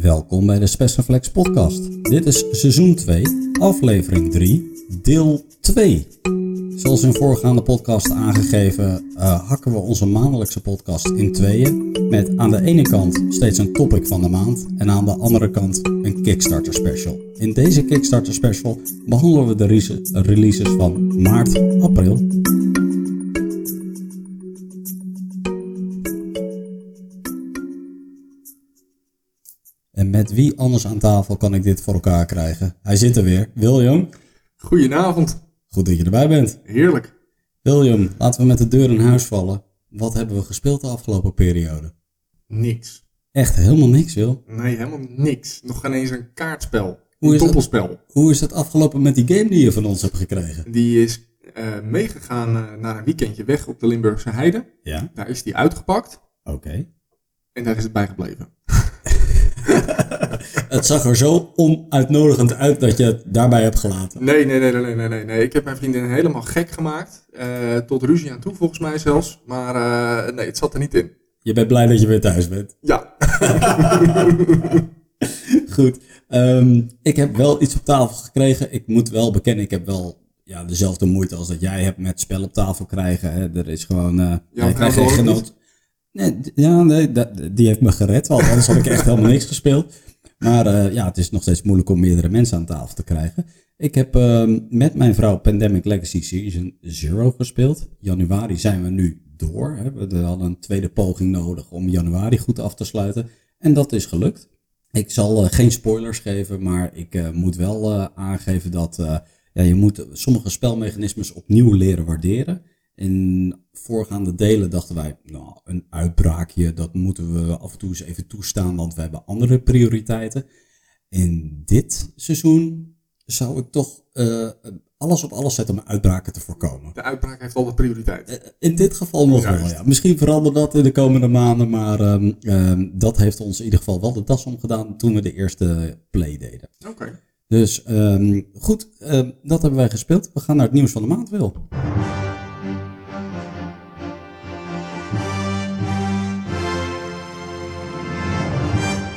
Welkom bij de Spessenflex podcast. Dit is seizoen 2, aflevering 3, deel 2. Zoals in voorgaande podcast aangegeven, uh, hakken we onze maandelijkse podcast in tweeën. Met aan de ene kant steeds een topic van de maand en aan de andere kant een Kickstarter special. In deze Kickstarter special behandelen we de releases van maart, april met wie anders aan tafel kan ik dit voor elkaar krijgen? Hij zit er weer. William. Goedenavond. Goed dat je erbij bent. Heerlijk. William, laten we met de deur in huis vallen. Wat hebben we gespeeld de afgelopen periode? Niks. Echt helemaal niks, Wil? Nee, helemaal niks. Nog geen eens een kaartspel. Hoe een doppelspel. hoe is het afgelopen met die game die je van ons hebt gekregen? Die is uh, meegegaan uh, naar een weekendje weg op de Limburgse Heide. Ja. Daar is die uitgepakt. Oké. En daar is het bij gebleven. het zag er zo onuitnodigend uit dat je het daarbij hebt gelaten. Nee, nee, nee, nee, nee, nee. nee. Ik heb mijn vriendin helemaal gek gemaakt. Uh, tot ruzie aan toe, volgens mij zelfs. Maar uh, nee, het zat er niet in. Je bent blij dat je weer thuis bent. Ja. Goed. Um, ik heb wel iets op tafel gekregen. Ik moet wel bekennen, ik heb wel ja, dezelfde moeite als dat jij hebt met spel op tafel krijgen. Hè. Er is gewoon. Uh, ja, krijgt geen genoot. Nee, ja, nee, die heeft me gered, want anders had ik echt helemaal niks gespeeld. Maar uh, ja, het is nog steeds moeilijk om meerdere mensen aan tafel te krijgen. Ik heb uh, met mijn vrouw Pandemic Legacy Season Zero gespeeld. Januari zijn we nu door. Hè. We hadden een tweede poging nodig om januari goed af te sluiten. En dat is gelukt. Ik zal uh, geen spoilers geven, maar ik moet wel aangeven dat ja, je moet sommige spelmechanismes opnieuw leren waarderen. In voorgaande delen dachten wij, nou, een uitbraakje, dat moeten we af en toe eens even toestaan, want we hebben andere prioriteiten. In dit seizoen zou ik toch uh, alles op alles zetten om uitbraken te voorkomen. De uitbraak heeft altijd prioriteit. Uh, in dit geval nog wel, ja. Misschien verandert dat in de komende maanden, maar um, um, dat heeft ons in ieder geval wel de das omgedaan toen we de eerste play deden. Oké. Okay. Dus um, goed, dat hebben wij gespeeld. We gaan naar het nieuws van de maand, Wil.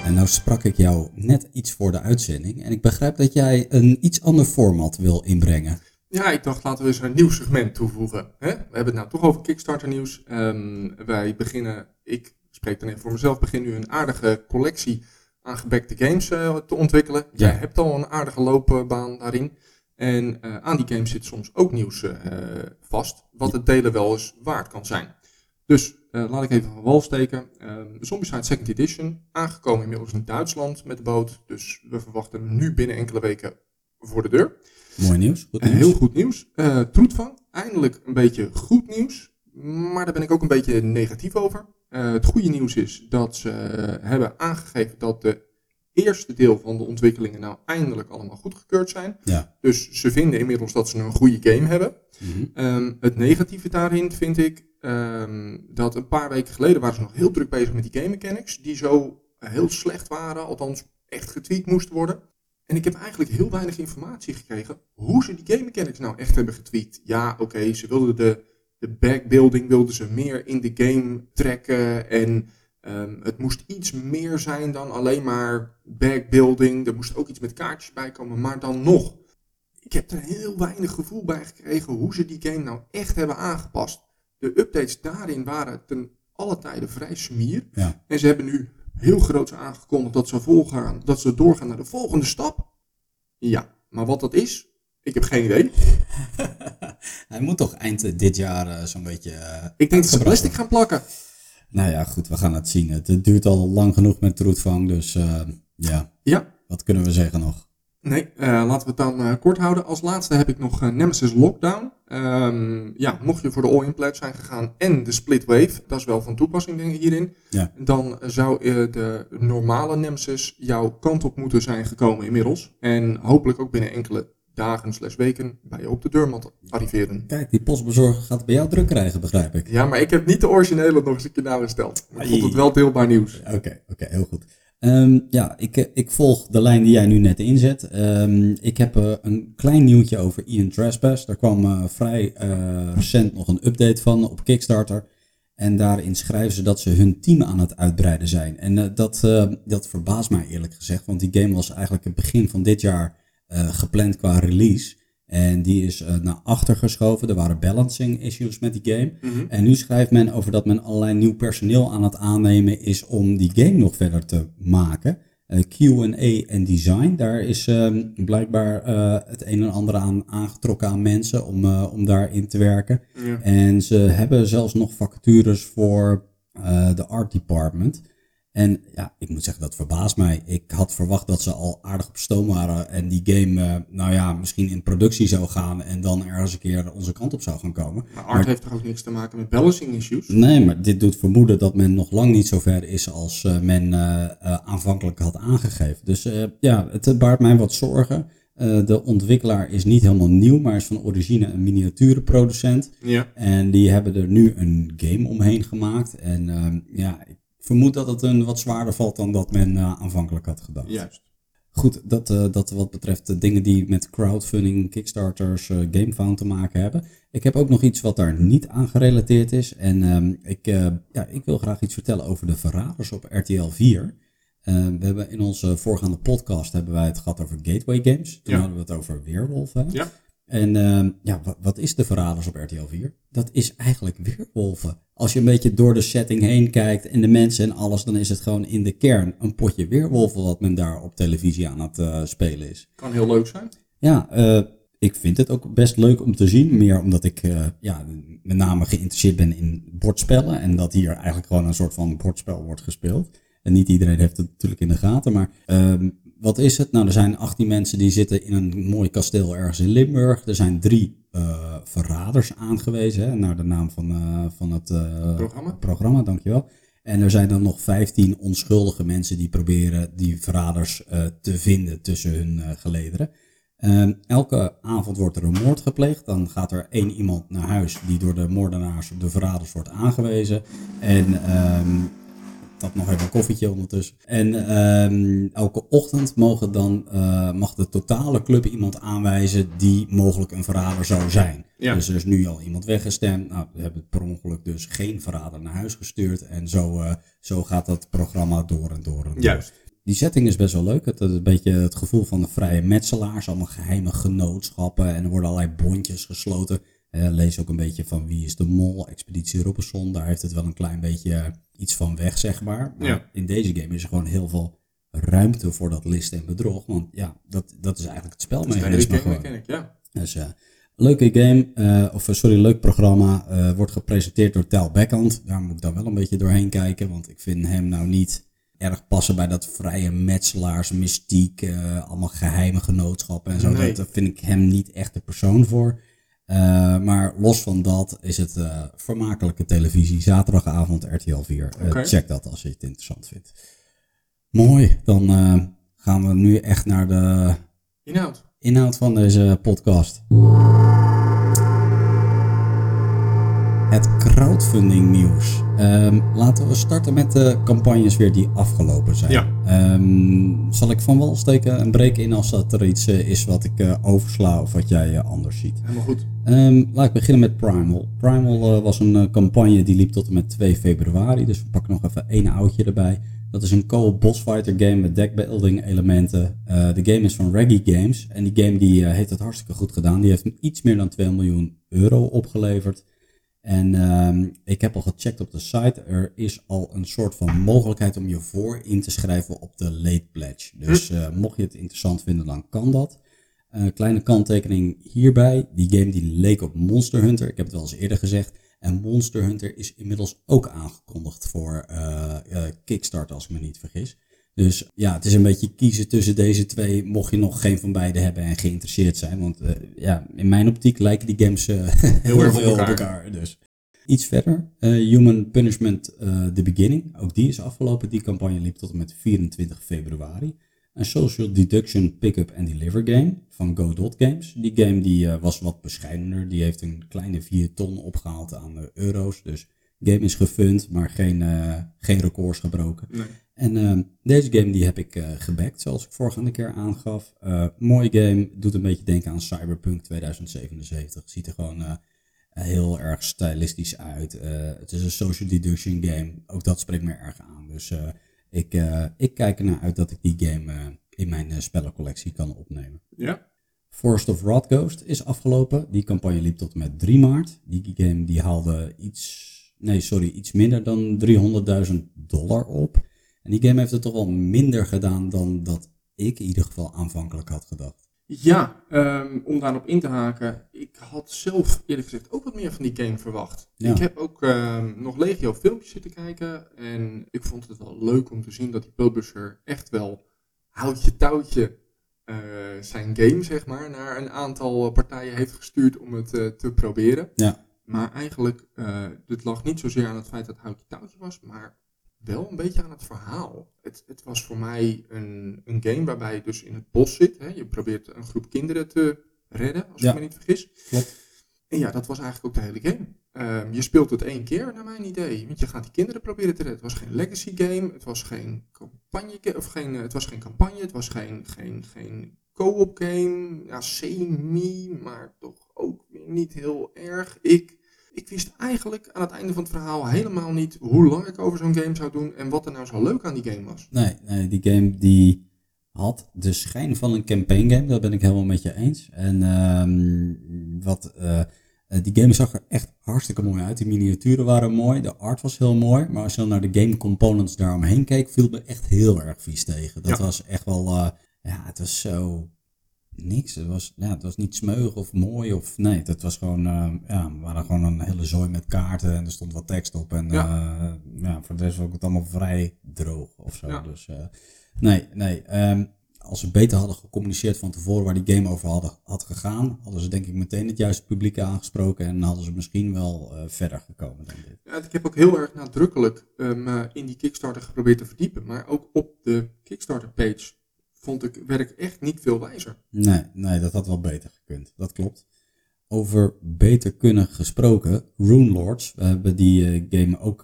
En nou sprak ik jou net iets voor de uitzending en ik begrijp dat jij een iets ander format wil inbrengen. Ja, ik dacht laten we eens een nieuw segment toevoegen. Hè? We hebben het nou toch over Kickstarter nieuws. Um, wij beginnen, ik spreek dan even voor mezelf, begin nu een aardige collectie aan gebekte games uh, te ontwikkelen. Ja. Jij hebt al een aardige loopbaan daarin. En uh, aan die games zit soms ook nieuws uh, vast, wat het delen wel eens waard kan zijn. Dus uh, laat ik even van wal steken. Uh, Zombicide Second Edition, aangekomen inmiddels in Duitsland met de boot. Dus we verwachten hem nu binnen enkele weken voor de deur. Mooi nieuws. Goed nieuws. Uh, heel goed nieuws. Uh, Troetvang, eindelijk een beetje goed nieuws. Maar daar ben ik ook een beetje negatief over. het goede nieuws is dat ze hebben aangegeven dat de eerste deel van de ontwikkelingen nou eindelijk allemaal goedgekeurd zijn. Ja. Dus ze vinden inmiddels dat ze een goede game hebben. Mm -hmm. um, het negatieve daarin vind ik um, dat een paar weken geleden waren ze nog heel druk bezig met die game mechanics. Die zo heel slecht waren, althans echt getweakt moesten worden. En ik heb eigenlijk heel weinig informatie gekregen hoe ze die game mechanics nou echt hebben getweakt. Ja, oké, okay, ze wilden de, de backbuilding wilden ze meer in de game trekken. En um, het moest iets meer zijn dan alleen maar backbuilding. Er moest ook iets met kaartjes bij komen, maar dan nog. Ik heb er heel weinig gevoel bij gekregen hoe ze die game nou echt hebben aangepast. De updates daarin waren ten alle tijden vrij smier. Ja. En ze hebben nu heel groot aangekondigd dat ze, volgaan, dat ze doorgaan naar de volgende stap. Ja, maar wat dat is, ik heb geen idee. Hij moet toch eind dit jaar uh, zo'n beetje. Uh, ik denk dat ze plastic gaan plakken. Nou ja, goed, we gaan het zien. Het duurt al lang genoeg met Troetvang, dus uh, ja. Ja. Wat kunnen we zeggen nog? Nee, uh, laten we het dan uh, kort houden. Als laatste heb ik nog uh, Nemesis Lockdown. Um, ja, mocht je voor de all-in pledge zijn gegaan en de split wave, dat is wel van toepassing hierin, ja. dan zou de normale Nemesis jouw kant op moeten zijn gekomen inmiddels. En hopelijk ook binnen enkele dagen slash weken bij je op de deurmat arriveren. Kijk, die postbezorger gaat bij jou druk krijgen, begrijp ik. Ja, maar ik heb niet de originele nog eens een keer nagesteld. Ik vond het wel deelbaar nieuws. Oké, okay, oké, okay, heel goed. Um, ja, ik, ik volg de lijn die jij nu net inzet. Um, ik heb uh, een klein nieuwtje over Ian Trespass. Daar kwam uh, vrij uh, recent nog een update van op Kickstarter. En daarin schrijven ze dat ze hun team aan het uitbreiden zijn. En dat, dat verbaast mij eerlijk gezegd, want die game was eigenlijk het begin van dit jaar gepland qua release. En die is uh, naar achter geschoven. Er waren balancing issues met die game. Mhm. En nu schrijft men over dat men allerlei nieuw personeel aan het aannemen is om die game nog verder te maken. Uh, QA en design, daar is uh, blijkbaar uh, het een en ander aan aangetrokken aan mensen om, om daarin te werken. Ja. En ze hebben zelfs nog vacatures voor de art department. En ja, ik moet zeggen, dat verbaast mij. Ik had verwacht dat ze al aardig op stoom waren en die game, uh, nou ja, misschien in productie zou gaan en dan ergens een keer onze kant op zou gaan komen. Maar art heeft toch ook niks te maken met balancing issues? Nee, maar dit doet vermoeden dat men nog lang niet zo ver is als uh, men uh, aanvankelijk had aangegeven. Dus ja, het baart mij wat zorgen. de ontwikkelaar is niet helemaal nieuw, maar is van origine een miniaturenproducent. Ja. En die hebben er nu een game omheen gemaakt. En ehm, ja, ik vermoed dat het een wat zwaarder valt dan dat men uh, aanvankelijk had gedacht. Juist. Goed, dat, uh, dat wat betreft de dingen die met crowdfunding, kickstarters, uh, gamefound te maken hebben. Ik heb ook nog iets wat daar niet aan gerelateerd is. En um, ik, ja, ik wil graag iets vertellen over de verraders op RTL 4. we hebben in onze voorgaande podcast hebben wij het gehad over gateway games. Toen Ja. hadden we het over weerwolven. Ja. En uh, ja, wat, wat, is de Verraders op RTL 4? Dat is eigenlijk weerwolven. Als je een beetje door de setting heen kijkt en de mensen en alles, dan is het gewoon in de kern een potje weerwolven wat men daar op televisie aan het uh, spelen is. Kan heel leuk zijn. Ja, uh, ik vind het ook best leuk om te zien. Meer omdat ik uh, ja, met name geïnteresseerd ben in bordspellen. En dat hier eigenlijk gewoon een soort van bordspel wordt gespeeld. En niet iedereen heeft het natuurlijk in de gaten, maar ehm, wat is het? Nou, er zijn 18 mensen die zitten in een mooi kasteel ergens in Limburg. Er zijn drie uh, verraders aangewezen, hè, naar de naam van, uh, van het uh, programma. programma, dankjewel. En er zijn dan nog 15 onschuldige mensen die proberen die verraders te vinden tussen hun gelederen. Ehm, elke avond wordt er een moord gepleegd. Dan gaat er één iemand naar huis die door de moordenaars, de verraders, wordt aangewezen. En dat nog even een koffietje ondertussen. En um, elke ochtend mogen dan, uh, mag de totale club iemand aanwijzen die mogelijk een verrader zou zijn. Ja. Dus er is nu al iemand weggestemd. Nou, we hebben per ongeluk dus geen verrader naar huis gestuurd. En zo, uh, zo gaat dat programma door en door en door. Juist. Die setting is best wel leuk. Het is een beetje het gevoel van de vrije metselaars. Allemaal geheime genootschappen. En er worden allerlei bondjes gesloten. Lees ook een beetje van wie is de mol, Expeditie Robinson. Daar heeft het wel een klein beetje iets van weg, zeg maar. Maar Ja. in deze game is er gewoon heel veel ruimte voor dat listen en bedrog. Want ja, dat, dat is eigenlijk het Dat is spelmechanisme game gewoon. mechanic, ja. Dus uh, leuke game, uh, of sorry, leuk programma. Uh, wordt gepresenteerd door Tel Beckhand. Daar moet ik dan wel een beetje doorheen kijken. Want ik vind hem nou niet erg passen bij dat vrije metselaars, mystiek, allemaal geheime genootschappen en zo. Nee. Dat, daar vind ik hem niet echt de persoon voor. Uh, maar los van dat is het uh, vermakelijke televisie. Zaterdagavond RTL 4. Uh, Oké. Check dat als je het interessant vindt. Mooi, dan gaan we nu echt naar de Inhoud. inhoud van deze podcast. Het crowdfunding nieuws. Um, laten we starten met de campagnes weer die afgelopen zijn. Ja. Um, zal ik van wal steken en breken in als dat er iets is wat ik oversla of wat jij anders ziet? Helemaal goed. Um, laat ik beginnen met Primal. Primal uh, was een uh, campagne die liep tot en met 2 februari. Dus we pakken nog even één oudje erbij. Dat is een co-op boss fighter game met deckbuilding elementen. Uh, de game is van Reggie Games. En die game die, heeft het hartstikke goed gedaan. Die heeft iets meer dan 2 miljoen euro opgeleverd. En um, ik heb al gecheckt op de site. Er is al een soort van mogelijkheid om je voor in te schrijven op de late pledge. Dus uh, mocht je het interessant vinden, dan kan dat. Uh, kleine kanttekening hierbij. Die game die leek op Monster Hunter. Ik heb het wel eens eerder gezegd. En Monster Hunter is inmiddels ook aangekondigd voor uh, uh, Kickstarter, als ik me niet vergis. Dus ja, het is een beetje kiezen tussen deze twee, mocht je nog geen van beide hebben en geïnteresseerd zijn. Want ja, in mijn optiek lijken die games heel, heel erg veel op elkaar. elkaar. Dus. Iets verder, Human Punishment The Beginning. Ook die is afgelopen. Die campagne liep tot en met 24 februari. Een social deduction pick-up and deliver game van Godot Games. Die game die, uh, was wat bescheidener. Die heeft een kleine 4 ton opgehaald aan uh, euro's. Dus game is gefund, maar geen, uh, geen records gebroken. Nee. En deze game die heb ik gebackt, zoals ik vorige keer aangaf. mooie game, doet een beetje denken aan Cyberpunk 2077. Ziet er gewoon heel erg stylistisch uit. het is een social deduction game. Ook dat spreekt me erg aan. Dus ik, ik kijk ernaar uit dat ik die game in mijn spellencollectie kan opnemen. Ja. Forest of Rot Ghost is afgelopen. Die campagne liep tot en met 3 maart. Die game die haalde iets, nee sorry, iets minder dan 300.000 dollar op. En die game heeft het toch wel minder gedaan dan dat ik in ieder geval aanvankelijk had gedacht. Ja, um, om daarop in te haken. Ik had zelf eerlijk gezegd ook wat meer van die game verwacht. Ik heb ook um, nog legio filmpjes zitten kijken. En ik vond het wel leuk om te zien dat die publisher echt wel houtje touwtje uh, zijn game, zeg maar, naar een aantal partijen heeft gestuurd om het uh, te proberen. Ja. Maar eigenlijk, uh, dit lag niet zozeer aan het feit dat het houtje touwtje was, maar wel een beetje aan het verhaal. Het, het was voor mij een, een game waarbij je dus in het bos zit. Hè? Je probeert een groep kinderen te redden, als ik me niet vergis. Klopt. En ja, dat was eigenlijk ook de hele game. Um, je speelt het één keer, naar mijn idee. Want je gaat die kinderen proberen te redden. Het was geen legacy game, het was geen campagne, of geen, het was geen campagne, het was geen, geen, geen co-op game. Ja, semi, maar toch ook niet heel erg. Ik ik wist eigenlijk aan het einde van het verhaal helemaal niet hoe lang ik over zo'n game zou doen en wat er nou zo leuk aan die game was. Nee, nee die game die had de schijn van een campaign game, dat ben ik helemaal met je eens. En um, wat, uh, die game zag er echt hartstikke mooi uit. Die miniaturen waren mooi, de art was heel mooi. Maar als je dan naar de game components daaromheen keek, viel me echt heel erg vies tegen. Dat was echt wel, uh, ja, het was zo niks. Het was, ja, het was niet smeug of mooi of nee. Het was gewoon, uh, ja, we waren gewoon een hele zooi met kaarten en er stond wat tekst op. En ja, ja voor de rest was het allemaal vrij droog of zo. Ja. Dus nee, nee. Um, als ze beter hadden gecommuniceerd van tevoren waar die game over hadden, had gegaan, hadden ze denk ik meteen het juiste publiek aangesproken en hadden ze misschien wel verder gekomen. Denk ik. Ja, ik heb ook heel erg nadrukkelijk um, in die Kickstarter geprobeerd te verdiepen, maar ook op de Kickstarter page vond ik, werd ik echt niet veel wijzer. Nee, nee, dat had wel beter gekund. Dat klopt. Over beter kunnen gesproken, Rune Lords. We hebben die uh, game ook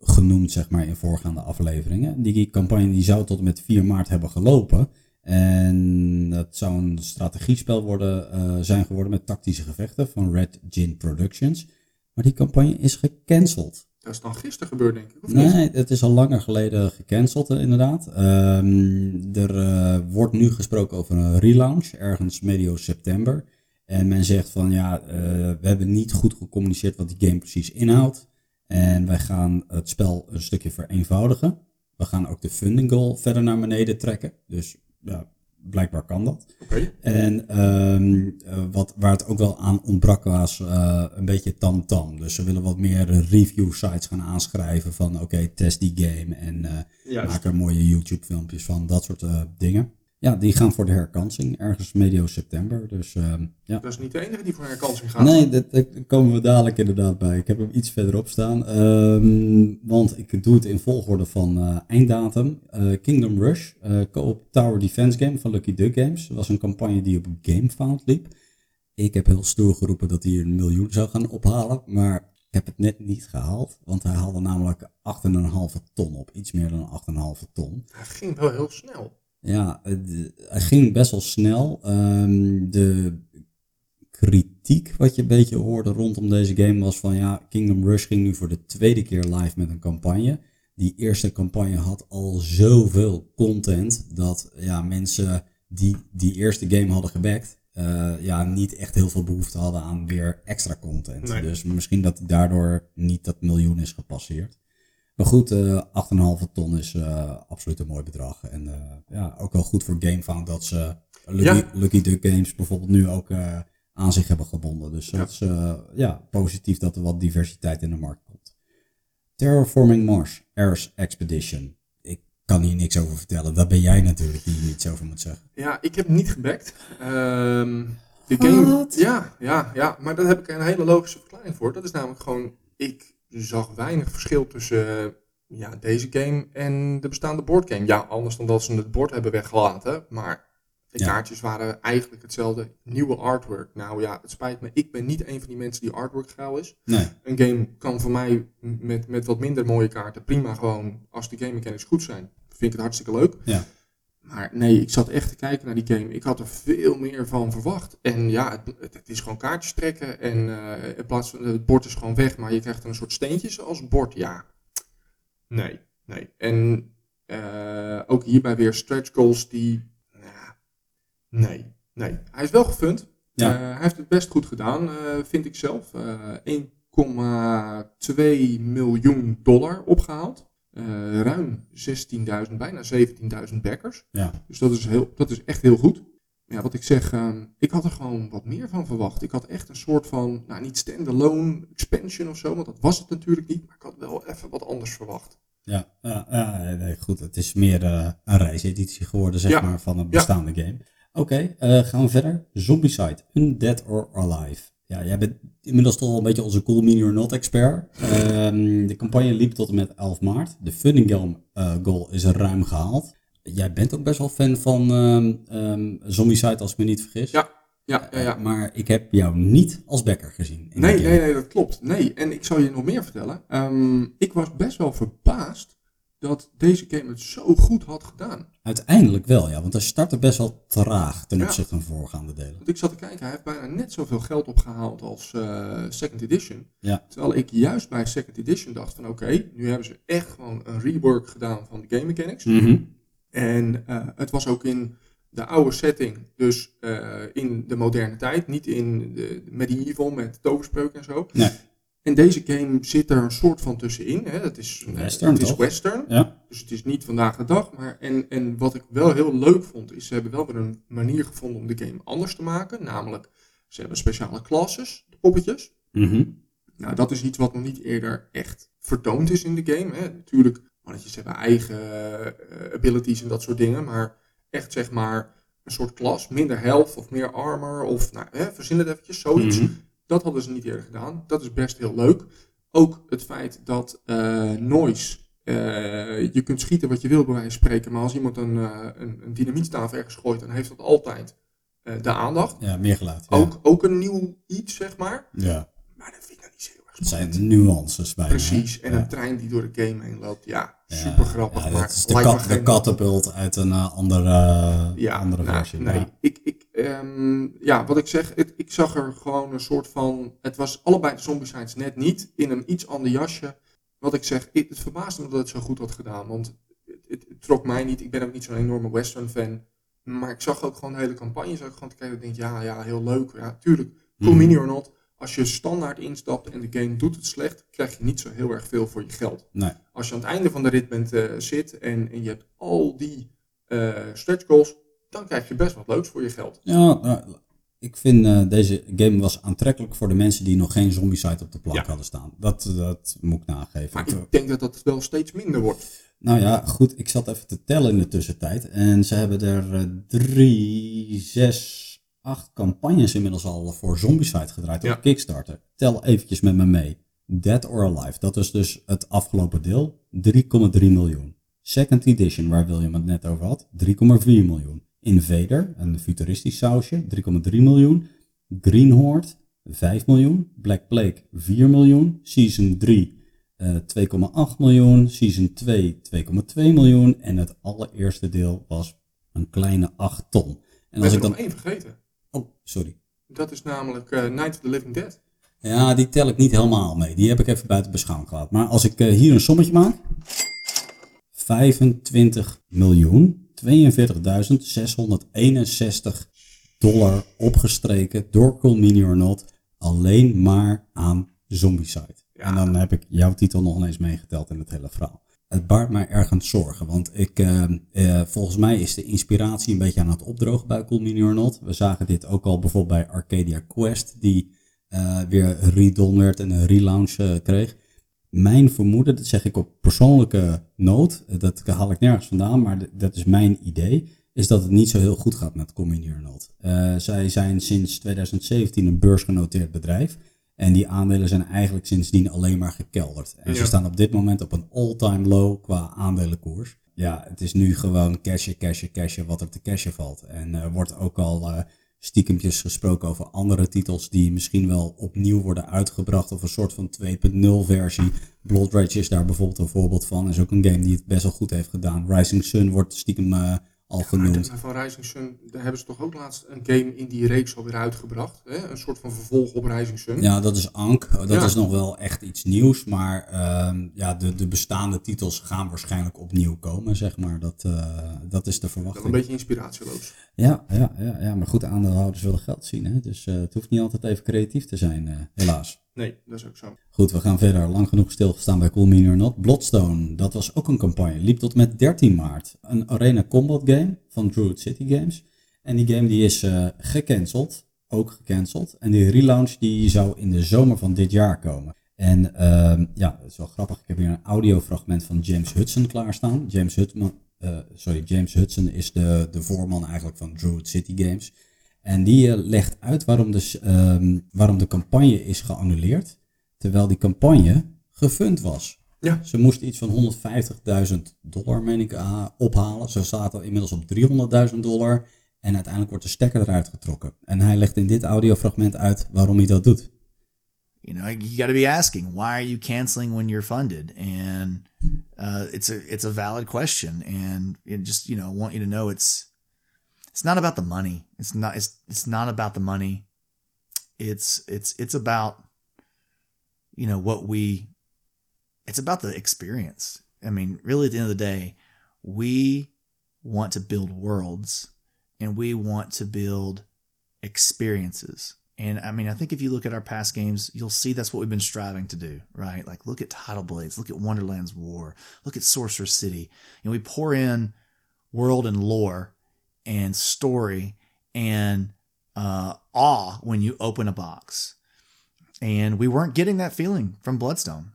genoemd, zeg maar, in voorgaande afleveringen. Die campagne die zou tot en met 4 maart hebben gelopen. En dat zou een strategiespel worden, zijn geworden met tactische gevechten van Red Gin Productions. Maar die campagne is gecanceld. Dat is dan gisteren gebeurd, denk ik. Of nee, niet? het is al langer geleden gecanceld, eh, inderdaad. Um, er uh, wordt nu gesproken over een relaunch, ergens medio september. En men zegt van ja, uh, we hebben niet goed gecommuniceerd wat die game precies inhoudt. En wij gaan het spel een stukje vereenvoudigen. We gaan ook de funding goal verder naar beneden trekken. Dus ja, blijkbaar kan dat. Okay. En um, wat, waar het ook wel aan ontbrak was uh, een beetje tam-tam. Dus ze willen wat meer review sites gaan aanschrijven van oké, okay, test die game en uh, maak er mooie YouTube filmpjes van, dat soort uh, dingen. Ja, die gaan voor de herkansing ergens medio september. Dus, uh, ja. Dat is niet de enige die voor herkansing gaat. Nee, daar komen we dadelijk inderdaad bij. Ik heb hem iets verderop staan. Um, want ik doe het in volgorde van uh, einddatum. Uh, Kingdom Rush, uh, co-op Tower Defense game van Lucky Duck Games. Dat was een campagne die op GameFound liep. Ik heb heel stoer geroepen dat hij een miljoen zou gaan ophalen. Maar ik heb het net niet gehaald. Want hij haalde namelijk 8,5 ton op. Iets meer dan 8,5 ton. Hij ging wel heel snel. Ja, het, het ging best wel snel. Um, de kritiek wat je een beetje hoorde rondom deze game was van ja, Kingdom Rush ging nu voor de tweede keer live met een campagne. Die eerste campagne had al zoveel content dat ja, mensen die die eerste game hadden gebackt, uh, ja, niet echt heel veel behoefte hadden aan weer extra content. Nee. Dus misschien dat daardoor niet dat miljoen is gepasseerd. Maar goed, uh, 8,5 ton is uh, absoluut een mooi bedrag. En uh, ja, ook wel goed voor GameFound dat ze Lucky, ja. Lucky Duck Games bijvoorbeeld nu ook aan zich hebben gebonden. Dus ja. dat is ja, positief dat er wat diversiteit in de markt komt. Terraforming Mars, Ares Expedition. Ik kan hier niks over vertellen. Dat ben jij natuurlijk die hier iets over moet zeggen. Ja, ik heb niet gebackt. Um, de game, ja, ja, ja, maar daar heb ik een hele logische verklaring voor. Dat is namelijk gewoon, ik zag weinig verschil tussen uh, ja, deze game en de bestaande boardgame. Ja, anders dan dat ze het bord hebben weggelaten. Maar de ja. kaartjes waren eigenlijk hetzelfde. Nieuwe artwork. Nou ja, het spijt me. Ik ben niet een van die mensen die artwork geil is. Nee. Een game kan voor mij met, met wat minder mooie kaarten prima gewoon, als de game mechanics goed zijn, vind ik het hartstikke leuk. Ja. Maar nee, ik zat echt te kijken naar die game. Ik had er veel meer van verwacht. En ja, het, het, het is gewoon kaartjes trekken. En uh, in plaats van het bord is gewoon weg, maar je krijgt een soort steentjes als bord. Ja, nee, nee. En uh, ook hierbij weer stretch goals die, nou, nee, nee. Hij is wel gefund. Ja. Uh, hij heeft het best goed gedaan, vind ik zelf. 1,2 miljoen dollar opgehaald. Uh, ruim 16.000, bijna 17.000 backers. Ja. Dus dat is, heel, dat is echt heel goed. Ja, wat ik zeg, uh, ik had er gewoon wat meer van verwacht. Ik had echt een soort van, nou niet standalone expansion of zo, want dat was het natuurlijk niet. Maar ik had wel even wat anders verwacht. Ja, ja, ja nee, goed. Het is meer uh, een reiseditie geworden, zeg maar, van een bestaande game. Oké, okay, gaan we verder. Zombicide, Undead or Alive. Ja, jij bent inmiddels toch wel een beetje onze Cool Mini or Not expert. Um, de campagne liep tot en met 11 maart. De funding goal, uh, goal is ruim gehaald. Jij bent ook best wel fan van um, um, Zombicide, als ik me niet vergis. Ja, ja, ja, ja. Uh, maar ik heb jou niet als backer gezien. Nee, nee, nee, dat klopt. Nee, en ik zal je nog meer vertellen. ik was best wel verbaasd dat deze game het zo goed had gedaan. Uiteindelijk wel, ja. Want hij startte best wel traag ten opzichte van voorgaande delen. Want ik zat te kijken, hij heeft bijna net zoveel geld opgehaald als uh, Second Edition. Ja. Terwijl ik juist bij Second Edition dacht van oké, nu hebben ze echt gewoon een rework gedaan van de game mechanics. Mm -hmm. En uh, het was ook in de oude setting, dus uh, in de moderne tijd. Niet in de medieval met toverspreuk en zo. Nee. En deze game zit er een soort van tussenin. Hè. Het is western. Het is western ja. Dus het is niet vandaag de dag. Maar en, en wat ik wel heel leuk vond, is ze hebben wel weer een manier gevonden om de game anders te maken. Namelijk, ze hebben speciale classes, de poppetjes. Mm -hmm. Nou, dat is iets wat nog niet eerder echt vertoond is in de game. Hè. Natuurlijk, mannetjes hebben eigen uh, abilities en dat soort dingen. Maar echt zeg maar een soort klas, minder health of meer armor. Of nou, hè, verzin het eventjes, zoiets. Mhm. Dat hadden ze niet eerder gedaan. Dat is best heel leuk. Ook het feit dat uh, noise. Uh, je kunt schieten wat je wil bij wijze van spreken. Maar als iemand een, uh, een, een dynamietstaaf ergens gooit, dan heeft dat altijd de aandacht. Ja, meer geluid. Ja. Ook, ook een nieuw iets, zeg maar. Ja. Maar dat vind ik nou niet zo heel erg Het zijn de nuances bij. Precies. En ja. een trein die door de game heen loopt. Ja, super grappig. Ja, maar dat is de, kat, de catapult uit een andere, ja, andere nou, versie. Nee, ik, ik, um, ja, wat ik zeg, het, ik zag er gewoon een soort van. Het was allebei de Zombicides net niet. In een iets ander jasje. Wat ik zeg, het, het verbaasde me dat het zo goed had gedaan. Want het, het, het trok mij niet. Ik ben ook niet zo'n enorme western fan. Maar ik zag ook gewoon de hele campagne. Zag ik gewoon te kijken. Ik denk, ja, ja, heel leuk. Ja, tuurlijk. Cool mini or not. Als je standaard instapt en de game doet het slecht, krijg je niet zo heel erg veel voor je geld. Nee. Als je aan het einde van de rit bent, uh, zit en, en je hebt al die uh, stretch goals, dan krijg je best wat leuks voor je geld. Ja, nou, ik vind uh, deze game was aantrekkelijk voor de mensen die nog geen zombie-site op de plank Ja. hadden staan. Dat, dat moet ik nageven. Maar ik denk dat dat wel steeds minder wordt. Nou ja, goed, ik zat even te tellen in de tussentijd. En ze hebben er eh, drie, zes, acht campagnes inmiddels al voor Zombicide gedraaid Ja. op Kickstarter. Tel eventjes met me mee. Dead or Alive, dat is dus het afgelopen deel, 3,3 miljoen. Second Edition, waar William het net over had, 3,4 miljoen. Invader, een futuristisch sausje, 3,3 miljoen. Green Horde, 5 miljoen. Black Plague, 4 miljoen. Season 3, eh, 2,8 miljoen. Season 2, 2,2 miljoen. En het allereerste deel was een kleine 8 ton. En als ik nog dan... één vergeten. Oh, sorry. Dat is namelijk uh, Night of the Living Dead. Ja, die tel ik niet helemaal mee. Die heb ik even buiten beschouwing gelaten. Maar als ik uh, hier een sommetje maak. 25 miljoen 42.661 dollar opgestreken door Cool Mini or Not. Alleen maar aan Zombicide. Ja. En dan heb ik jouw titel nog eens meegeteld in het hele verhaal. Het baart mij ergens zorgen, want ik, uh, uh, volgens mij is de inspiratie een beetje aan het opdrogen bij Cool Not. We zagen dit ook al bijvoorbeeld bij Arcadia Quest, die uh, weer redone werd en een relaunch kreeg. Mijn vermoeden, dat zeg ik op persoonlijke noot, dat haal ik nergens vandaan, maar dat is mijn idee, is dat het niet zo heel goed gaat met Cool Mini Not. Zij zijn sinds 2017 een beursgenoteerd bedrijf. En die aandelen zijn eigenlijk sindsdien alleen maar gekelderd. En ja. ze staan op dit moment op een all-time low qua aandelenkoers. Ja, het is nu gewoon cashen, cashen, cashen wat er te cashen valt. En er uh, wordt ook al uh, stiekempjes gesproken over andere titels die misschien wel opnieuw worden uitgebracht. Of een soort van 2.0 versie. Blood Rage is daar bijvoorbeeld een voorbeeld van. Is ook een game die het best wel goed heeft gedaan. Rising Sun wordt stiekem uh, al genoemd. de- van Rising Sun, daar hebben ze toch ook laatst een game in die reeks alweer uitgebracht. Hè? Een soort van vervolg op Rising Sun. Ja, dat is Ank. Dat Ja. is nog wel echt iets nieuws. Maar ehm, ja, de, de bestaande titels gaan waarschijnlijk opnieuw komen, zeg maar. Dat, eh, dat is de Wel verwachting. een beetje inspiratieloos. Ja, ja, ja, ja, maar goed, aandeelhouders willen geld zien. Hè? Dus eh, het hoeft niet altijd even creatief te zijn, eh, helaas. Nee, dat is ook zo. Goed, we gaan verder. Lang genoeg stilgestaan bij Cool Mini or Not. Bloodstone, dat was ook een campagne. Liep tot met 13 maart. Een arena combat game van Druid City Games. En die game die is eh, gecanceld. Ook gecanceld. En die relaunch die zou in de zomer van dit jaar komen. En ehm, ja, het is wel grappig. Ik heb hier een audiofragment van James Hudson klaarstaan. James Hudson, eh, sorry, James Hudson is de, de voorman eigenlijk van Druid City Games. En die eh, legt uit waarom, dus, ehm, waarom de campagne is geannuleerd. Terwijl die campagne gefund was. Ja. Ze moesten iets van 150.000 dollar, meen ik, ah, ophalen. Ze zaten inmiddels op 300.000 dollar. En uiteindelijk wordt de stekker eruit getrokken. En hij legt in dit audiofragment uit waarom hij dat doet. you know you got to be asking why are you canceling when you're funded and uh, it's a it's a valid question and it just you know I want you to know it's it's not about the money it's not it's it's not about the money it's it's it's about you know what we it's about the experience i mean really at the end of the day we want to build worlds and we want to build experiences. And I mean, I think if you look at our past games, you'll see that's what we've been striving to do, right? Like look at Tidal Blades, look at Wonderland's War, look at Sorcerer City. And we pour in world and lore and story and uh, awe when you open a box. And we weren't getting that feeling from Bloodstone.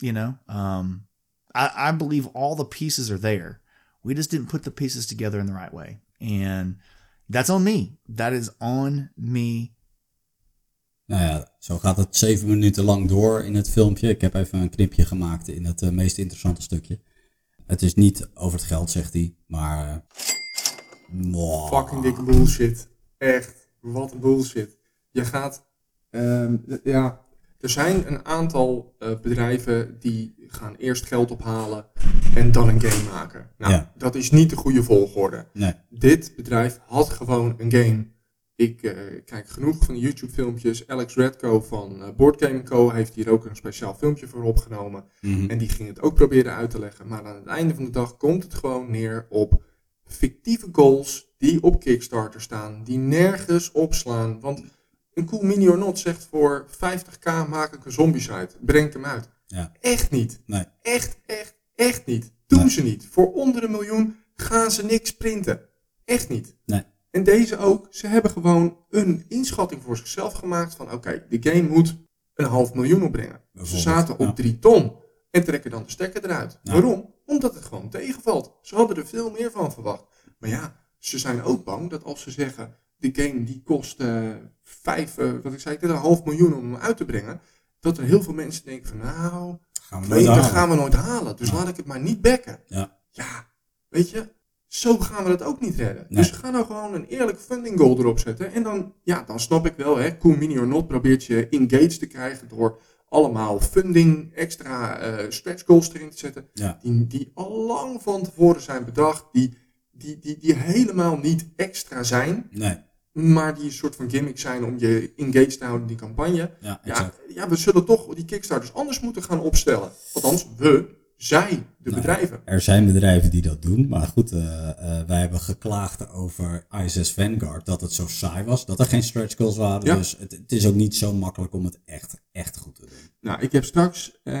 You know, um, I, I believe all the pieces are there. We just didn't put the pieces together in the right way. And that's on me. That is on me. Nou ja, zo gaat het zeven minuten lang door in het filmpje. Ik heb even een knipje gemaakt in het eh, meest interessante stukje. Het is niet over het geld, zegt hij, maar... Fucking dikke bullshit. Echt, wat een bullshit. Je gaat, ehm, ja, er zijn een aantal eh, bedrijven die gaan eerst geld ophalen en dan een game maken. Nou, Ja. dat is niet de goede volgorde. Nee, Dit bedrijf had gewoon een game. Ik eh, kijk genoeg van de YouTube filmpjes. Alex Redco van eh, Board Game Co. heeft hier ook een speciaal filmpje voor opgenomen. Mhm. En die ging het ook proberen uit te leggen. Maar aan het einde van de dag komt het gewoon neer op fictieve goals die op Kickstarter staan, die nergens opslaan. Want een Cool Mini or Not zegt voor 50k maak ik een zombie site. Breng ik hem uit. Ja. Echt niet. nee. Echt, echt, echt niet. Doen Nee. ze niet. Voor onder een miljoen gaan ze niks printen. Echt niet. Nee. En deze ook. Ze hebben gewoon een inschatting voor zichzelf gemaakt van oké, de game moet een half miljoen opbrengen. Ze zaten op ja. drie ton en trekken dan de stekker eruit. Waarom? Omdat het gewoon tegenvalt. Ze hadden er veel meer van verwacht. Maar ja, ze zijn ook bang dat als ze zeggen de game die kost eh, vijf, eh, wat ik zei, een half miljoen om hem uit te brengen, dat er heel veel mensen denken van nou, Gaan we nooit dat gaan we nooit halen. Dus Ja. laat ik het maar niet bekken. Ja. Ja, weet je, zo gaan we het ook niet redden. Nee. Dus ga nou gewoon een eerlijk funding goal erop zetten. En dan, ja, dan snap ik wel, hè, Cool Mini or Not probeert je engaged te krijgen door allemaal funding, extra eh, stretch goals erin te zetten. Ja. Die, die al lang van tevoren zijn bedacht, die, die, die, die helemaal niet extra zijn, Nee, maar die een soort van gimmick zijn om je engaged te houden in die campagne. ja, Ja, ja, we zullen toch die Kickstarters anders moeten gaan opstellen. Althans, we, zij, de Nou, bedrijven. Er zijn bedrijven die dat doen, maar goed, eh, eh, wij hebben geklaagd over ISS Vanguard dat het zo saai was, dat er geen stretch goals waren. Ja. Dus het, het is ook niet zo makkelijk om het echt, echt goed te doen. Nou, ik heb straks eh,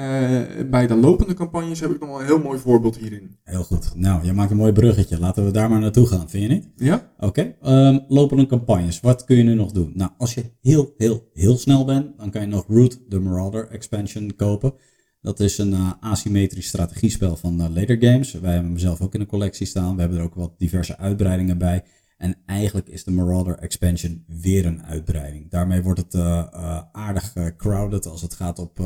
bij de lopende campagnes heb ik nog wel een heel mooi voorbeeld hierin. Heel goed. Nou, je maakt een mooi bruggetje. Laten we daar maar naartoe gaan, vind je niet? Ja? Oké, ehm, lopende campagnes. Wat kun je nu nog doen? Nou, als je heel, heel, heel snel bent, dan kan je nog Root the Marauder expansion kopen. Dat is een eh, asymmetrisch strategiespel van eh, Later Games. Wij hebben hem zelf ook in de collectie staan. We hebben er ook wat diverse uitbreidingen bij. En eigenlijk is de Marauder expansion weer een uitbreiding. Daarmee wordt het eh, aardig crowded als het gaat op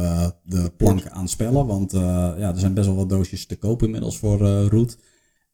de planken aan spellen. Want ja, er zijn best wel wat doosjes te koop inmiddels voor Root.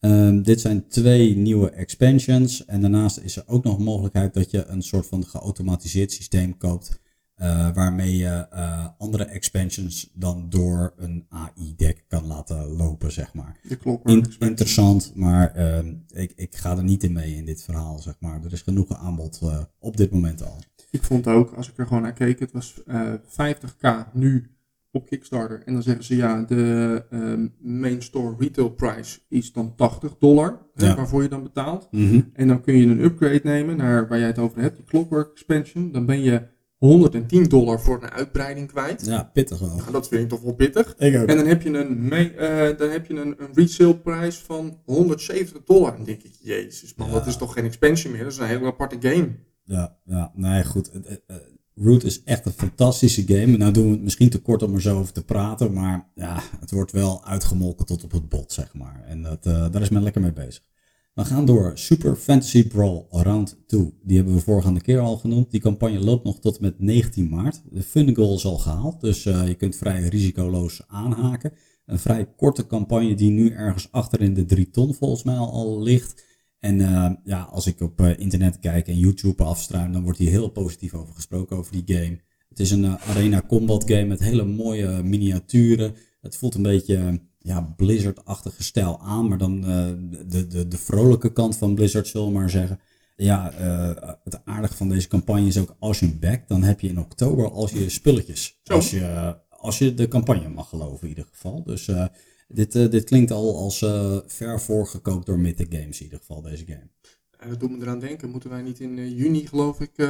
Ehm, dit zijn twee nieuwe expansions. En daarnaast is er ook nog mogelijkheid dat je een soort van geautomatiseerd systeem koopt. Eh, waarmee je eh, andere expansions dan door een AI-deck kan laten lopen, zeg maar. De. In- interessant, maar ehm, ik, ik ga er niet in mee in dit verhaal, zeg maar. Er is genoeg aanbod eh, op dit moment al. Ik vond ook, als ik er gewoon naar keek, het was eh 50k nu op Kickstarter. En dan zeggen ze ja, de ehm, main store retail price is dan 80 dollar, hè, waarvoor je dan betaalt. En dan kun je een upgrade nemen naar waar jij het over hebt, die Clockwork expansion. Dan ben je 110 dollar voor een uitbreiding kwijt. Ja, pittig wel. Nou, dat vind ik toch wel pittig. Ik ook. En dan heb je een, main- eh, dan heb je een, een resale prijs van 170 dollar. En dan denk ik, jezus man, Ja. dat is toch geen expansion meer. Dat is een hele aparte game. Ja, ja, nee, goed. Eh, eh, Root is echt een fantastische game. Nou doen we het misschien te kort om er zo over te praten, maar ja, het wordt wel uitgemolken tot op het bot, zeg maar. En dat, daar is men lekker mee bezig. We gaan door Super Fantasy Brawl Round 2. Die hebben we voorgaande keer al genoemd. Die campagne loopt nog tot en met 19 maart. De fun goal is al gehaald, dus eh, je kunt vrij risicoloos aanhaken. Een vrij korte campagne die nu ergens achter in de 3 ton volgens mij al, ligt. En eh, ja, als ik op eh, internet kijk en YouTube afstruim, dan wordt hier heel positief over gesproken over die game. Het is een arena combat game met hele mooie miniaturen. Het voelt een beetje ja, Blizzard-achtige stijl aan, maar dan eh, de, de, de vrolijke kant van Blizzard, zullen we maar zeggen. Ja, eh, het aardige van deze campagne is ook als je hem backt, dan heb je in oktober al je spulletjes. Zo. Als je, als je de campagne mag geloven in ieder geval. Dus eh, dit, dit klinkt al als ver voorgekookt door Mythic Games in ieder geval, deze game. Dat doet me eraan denken. Moeten wij niet in juni, geloof ik,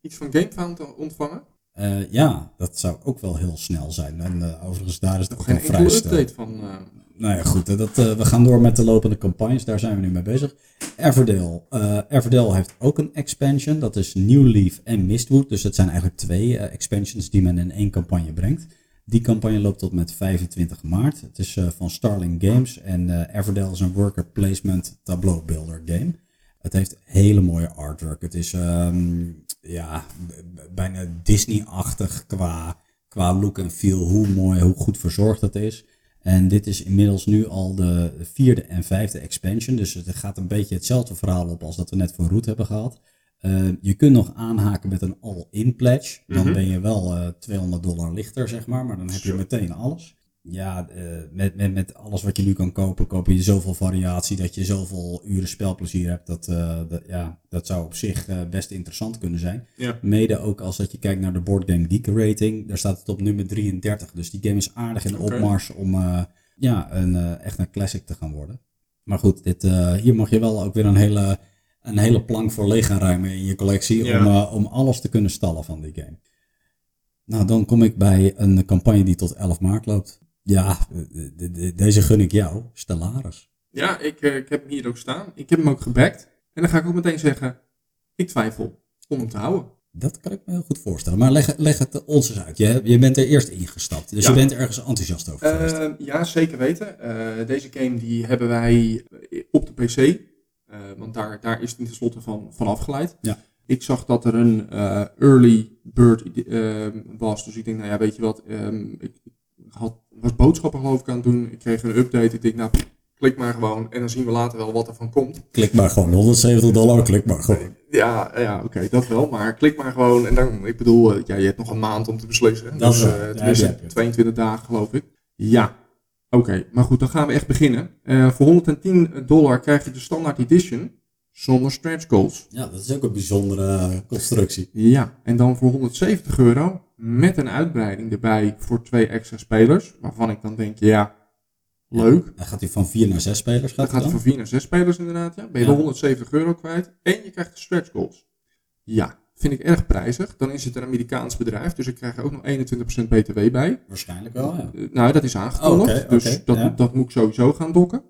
iets van GameFound ontvangen? Eh, ja, dat zou ook wel heel snel zijn. En eh, overigens, daar is het ook Geen al vrij update van. eh, Nou ja, goed. Dat, we gaan door met de lopende campagnes. Daar zijn we nu mee bezig. Everdale. Everdale heeft ook een expansion. Dat is New Leaf en Mistwood. Dus het zijn eigenlijk twee expansions die men in één campagne brengt. Die campagne loopt tot met 25 maart. Het is van Starling Games. En Everdale is een worker placement tableau builder game. Het heeft hele mooie artwork. Het is ehm, ja, bijna Disney-achtig qua, qua look en feel. Hoe mooi, hoe goed verzorgd het is. En dit is inmiddels nu al de vierde en vijfde expansion. Dus het gaat een beetje hetzelfde verhaal op als dat we net voor Root hebben gehad. Eh, je kunt nog aanhaken met een all-in pledge. Dan Mhm. ben je wel eh 200 dollar lichter, zeg maar. Maar dan heb je meteen alles. Ja, eh, met, met, met alles wat je nu kan kopen, koop je zoveel variatie dat je zoveel uren spelplezier hebt. Dat, eh, dat, ja, dat zou op zich eh, best interessant kunnen zijn. ja. Mede ook als dat je kijkt naar de Board Game Geek rating. Daar staat het op nummer 33. Dus die game is aardig in de opmars om ja, een, echt een classic te gaan worden. Maar goed, dit, hier mag je wel ook weer een hele, een hele plank voor leeg gaan ruimen in je collectie. Ja. Om, om alles te kunnen stallen van die game. Nou, dan kom ik bij een campagne die tot 11 maart loopt. Ja, de- de- de- deze gun ik jou, Stellaris. Ja, ik, eh, ik heb hem hier ook staan. Ik heb hem ook gebackt. En dan ga ik ook meteen zeggen: ik twijfel om hem te houden. Dat kan ik me heel goed voorstellen. Maar leg, leg het ons eens uit. Je, je bent er eerst ingestapt. Dus Ja. je bent ergens enthousiast over geweest. Eh, ja, zeker weten. Eh, deze game die hebben wij op de PC. want daar, daar is het tenslotte van, van afgeleid. Ja. Ik zag dat er een early bird was. Dus ik denk, nou ja, weet je wat. ehm, ik had, was boodschappen geloof ik aan het doen. Ik kreeg een update. Ik denk, nou, klik maar gewoon. En dan zien we later wel wat er van komt. Klik maar gewoon 170 dollar, klik maar gewoon. Ja, ja oké, dat wel. Maar klik maar gewoon. En dan, ik bedoel, eh, ja, je hebt nog een maand om te beslissen. Dat dus, eh, Ja, tenminste, die heb je. 22 dagen geloof ik. Ja, oké. Maar goed, dan gaan we echt beginnen. Eh, voor 110 dollar krijg je de standaard edition zonder stretch goals. Ja, dat is ook een bijzondere constructie. Ja, en dan voor 170 euro met een uitbreiding erbij voor twee extra spelers. Waarvan ik dan denk, ja, leuk. Dan gaat hij van 4 naar 6 spelers. Dan Gaat gaat hij voor 4 naar 6 spelers inderdaad. Ja. Ben je Ja. de 170 euro kwijt. En je krijgt de stretch goals. Ja, vind ik erg prijzig. Dan is het een Amerikaans bedrijf. Dus ik krijg er ook nog 21% btw bij. Waarschijnlijk wel, ja. Eh, nou, dat is aangekondigd. Oh, dus dat, ja. dat moet ik sowieso gaan dokken.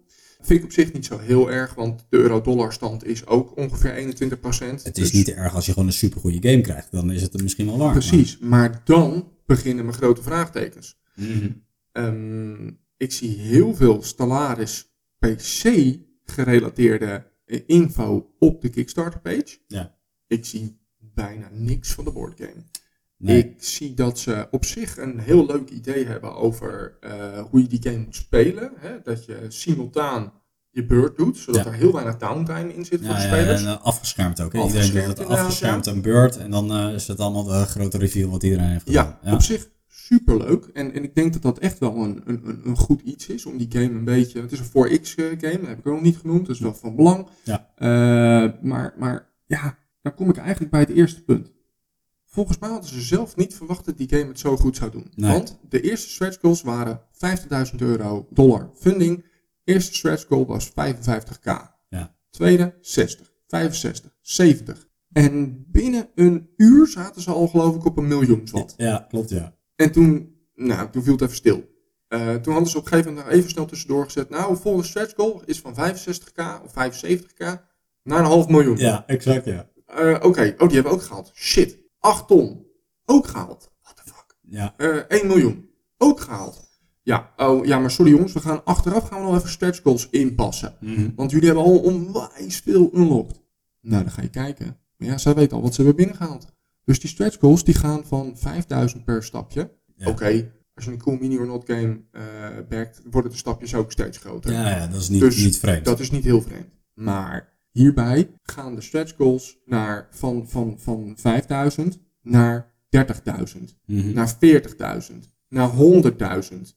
Vind ik op zich niet zo heel erg. Want de euro-dollar stand is ook ongeveer 21%. Het is Dus- niet erg als je gewoon een supergoeie game krijgt. Dan is het er misschien wel waar. Precies. Maar dan beginnen mijn grote vraagtekens. Mhm. Ehm, ik zie heel veel Stellaris PC gerelateerde eh, info op de Kickstarter page. Ja. Ik zie bijna niks van de boardgame. Nee. Ik zie dat ze op zich een heel leuk idee hebben over eh, hoe je die game moet spelen. Hè? Dat je simultaan je beurt doet, zodat Ja. er heel weinig downtime in zit voor Ja, de ja, spelers. en eh, afgeschermd ook. Hè? Iedereen Afgeschermd doet het afgeschermd en beurt. En dan eh, is het allemaal de grote reveal wat iedereen heeft gedaan. Ja, op zich superleuk. En, en ik denk dat dat echt wel een, een, een- een goed iets is om die game een beetje... Het is een 4X eh, game, dat heb ik ook nog niet genoemd. Dat is wel van belang. Ja. Maar, maar ja, dan kom ik eigenlijk bij het eerste punt. Volgens mij hadden ze zelf niet verwacht dat die game het zo goed zou doen. Nee. Want de eerste stretch goals waren 50.000 euro dollar funding. Eerste stretch goal was 55k. Ja. Tweede 60, 65, 70. En binnen een uur zaten ze al geloof ik op een miljoen wat. Ja, klopt ja. En toen, nou, toen viel het even stil. Eh, toen hadden ze op een gegeven moment even snel tussendoor gezet. Nou, volgende stretch goal is van 65k of 75k naar een half miljoen. Ja, exact ja. Eh, Oké, oh, die hebben we ook gehaald. Shit, 8 ton. Ook gehaald. What the fuck. Ja, Eh 1 miljoen. Ook gehaald. Ja, oh, ja, maar sorry jongens, we gaan achteraf gaan we nog even stretch goals inpassen. Mhm. Want jullie hebben al onwijs veel unlocked. Nou, dan ga je kijken. Maar ja, zij weten al wat ze hebben binnengehaald. Dus die stretch goals die gaan van 5000 per stapje. Ja. Oké, als je een cool mini or not game eh backt, worden de stapjes ook steeds groter. ja, ja, dat is niet, Dus niet vreemd. Dat is niet heel vreemd. Maar hierbij gaan de stretch goals naar, van, van, van 5000 naar 30.000, Mhm. naar 40.000, naar 100.000.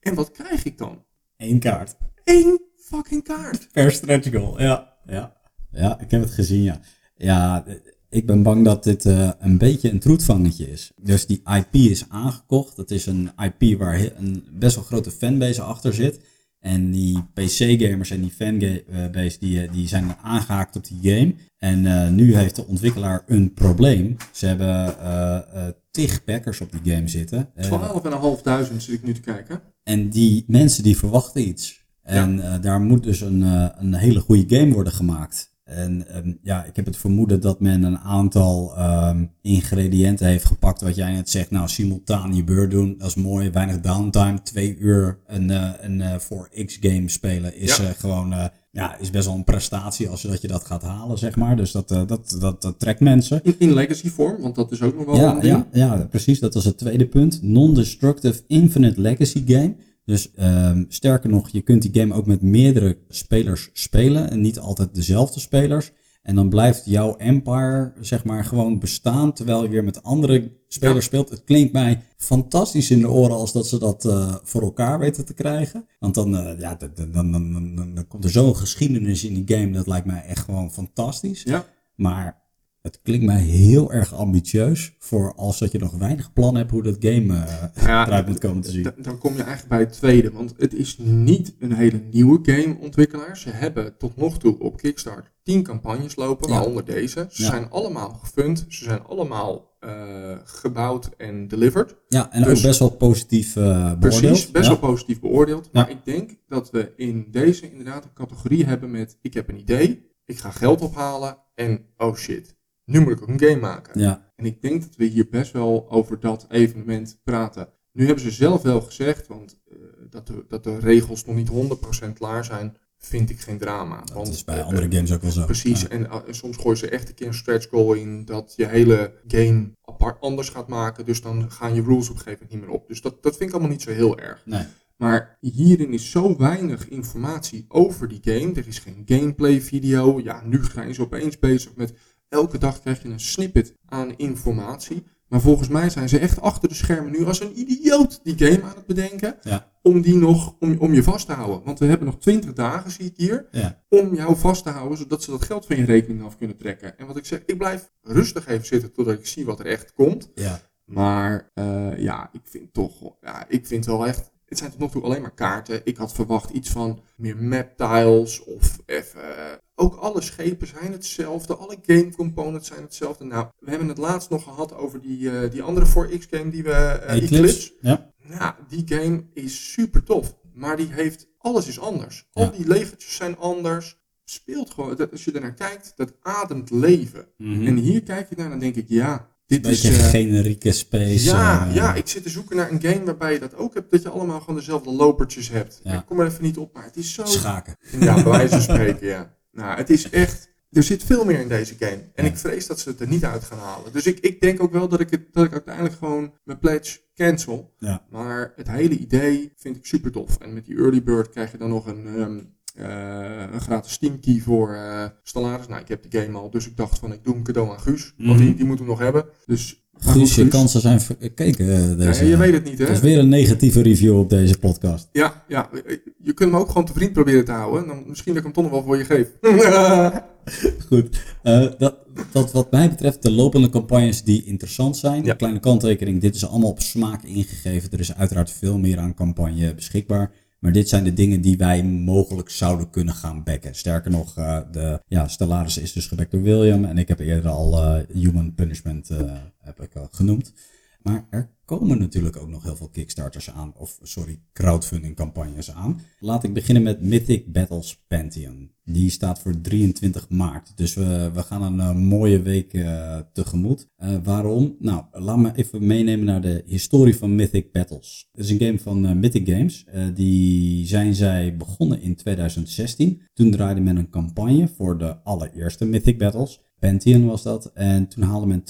En wat krijg ik dan? Eén kaart. Één fucking kaart. Per stretch goal, ja. Ja, ja ik heb het gezien, ja. Ja, ik ben bang dat dit eh, een beetje een troetvangetje is. Dus die IP is aangekocht. Het is een IP waar een best wel grote fanbase achter zit. En die PC-gamers en die fanbase die, eh, die zijn aangehaakt op die game. En eh, nu heeft de ontwikkelaar een probleem. Ze hebben tig backers op die game zitten. Eh, 12.500 zit ik nu te kijken. en die mensen die verwachten iets. En daar moet dus een, een hele goede game worden gemaakt. En ehm, ja, ik heb het vermoeden dat men een aantal ehm, ingrediënten heeft gepakt. Wat jij net zegt, nou simultaan je beurt doen, dat is mooi. Weinig downtime, twee uur een, eh, een eh, 4X game spelen is Ja. eh, gewoon... ja, is best wel een prestatie als je dat, je dat gaat halen, zeg maar. Dus dat, dat, dat, dat trekt mensen. In, in legacy vorm, want dat is ook nog wel Ja, een ding. ja, ja, precies. Dat was het tweede punt. Non-destructive infinite legacy game. Dus ehm, sterker nog, je kunt die game ook met meerdere spelers spelen. En niet altijd dezelfde spelers. En dan blijft jouw empire, zeg maar, gewoon bestaan. Terwijl je weer met andere spelers Ja. speelt. Het klinkt mij fantastisch in de oren als dat ze dat eh, voor elkaar weten te krijgen. Want dan, eh, ja, dan, dan, dan- dan komt er zo'n geschiedenis in die game. Dat lijkt mij echt gewoon fantastisch. Ja. Maar het klinkt mij heel erg ambitieus voor als dat je nog weinig plan hebt hoe dat game eh, Ja, eruit moet komen te zien. Dan kom je eigenlijk bij het tweede, want het is niet een hele nieuwe gameontwikkelaar. Ze hebben tot nog toe op Kickstarter 10 campagnes lopen, Ja. waaronder deze. Ze Ja. zijn allemaal gefund, ze zijn allemaal eh, gebouwd en delivered. Ja, en Dus- ook best wel positief eh beoordeeld. Precies, best wel positief beoordeeld. Maar ik denk dat we in deze inderdaad een categorie hebben met ik heb een idee, ik ga geld ophalen en oh shit, nu moet ik ook een game maken. Ja, En ik denk dat we hier best wel over dat evenement praten. Nu hebben ze zelf wel gezegd, want eh, dat, de, dat de regels nog niet 100% klaar zijn, vind ik geen drama. dat want, is bij eh, andere games ook wel zo. Precies, Ja. en uh, soms gooien ze echt een keer een stretch goal in dat je hele game apart anders gaat maken. Dus dan gaan je rules op een gegeven moment niet meer op. Dus dat, dat vind ik allemaal niet zo heel erg. Nee. Maar hierin is zo weinig informatie over die game. Er is geen gameplay video. Ja, nu zijn ze opeens bezig met elke dag krijg je een snippet aan informatie. Maar volgens mij zijn ze echt achter de schermen nu als een idioot die game aan het bedenken. Ja. Om die nog, om, om je vast te houden. Want we hebben nog 20 dagen, zie ik hier Ja. om jou vast te houden, zodat ze dat geld van je rekening af kunnen trekken. En wat ik zeg, ik blijf rustig even zitten totdat ik zie wat er echt komt. Ja. Maar eh, ja, ik vind toch, ja, ik vind wel echt, het zijn tot nog toe alleen maar kaarten. Ik had verwacht iets van meer map tiles of even, ook alle schepen zijn hetzelfde, alle game components zijn hetzelfde. Nou, we hebben het laatst nog gehad over die, eh, die andere 4X game die we, eh, Eclipse. Eclipse. Ja. Nou, die game is super tof. Maar die heeft, alles is anders. Al die legertjes zijn anders. Speelt gewoon, dat, als je ernaar kijkt, dat ademt leven. Mhm. En hier kijk je naar dan denk ik, ja, dit Beetje is... eh, generieke space. ja, ja, ik zit te zoeken naar een game waarbij je dat ook hebt. Dat je allemaal gewoon dezelfde lopertjes hebt. Ja. Ik kom er even niet op, maar het is zo... Schaken. Ja, bij wijze van spreken, ja. Nou, het is echt... Er zit veel meer in deze game. En ik vrees dat ze het er niet uit gaan halen. Dus ik, ik denk ook wel dat ik, het, dat ik uiteindelijk gewoon mijn pledge cancel. Ja. Maar het hele idee vind ik super tof. En met die early bird krijg je dan nog een, ehm, eh, een gratis Steam key voor eh Stellaris. Nou, ik heb de game al, dus ik dacht van ik doe een cadeau aan Guus. Want Mhm. die, die moet hem nog hebben. Dus je kansen zijn verkeken. eh, Ja, Deze, je weet het niet, hè? Dat is weer een negatieve review op deze podcast. Ja, ja, je kunt hem ook gewoon te vriend proberen te houden. Dan misschien dat ik hem toch nog wel voor je geef. Goed. Eh, dat, dat wat mij betreft de lopende campagnes die interessant zijn. Ja. Kleine kanttekening, dit is allemaal op smaak ingegeven. Er is uiteraard veel meer aan campagne beschikbaar. Maar dit zijn de dingen die wij mogelijk zouden kunnen gaan backen. Sterker nog, eh, de ja, Stellaris is dus gebackt door William. En ik heb eerder al Human Punishment heb ik al genoemd. Maar er komen natuurlijk ook nog heel veel Kickstarters aan. Of sorry, crowdfunding campagnes aan. Laat ik beginnen met Mythic Battles Pantheon. Die staat voor 23 maart. Dus we, we gaan een eh, mooie week eh, tegemoet. Eh, waarom? Nou, laat me even meenemen naar de historie van Mythic Battles. Het is een game van eh, Mythic Games. Eh, die zijn zij begonnen in 2016. Toen draaide men een campagne voor de allereerste Mythic Battles. Pantheon was dat. En toen haalde men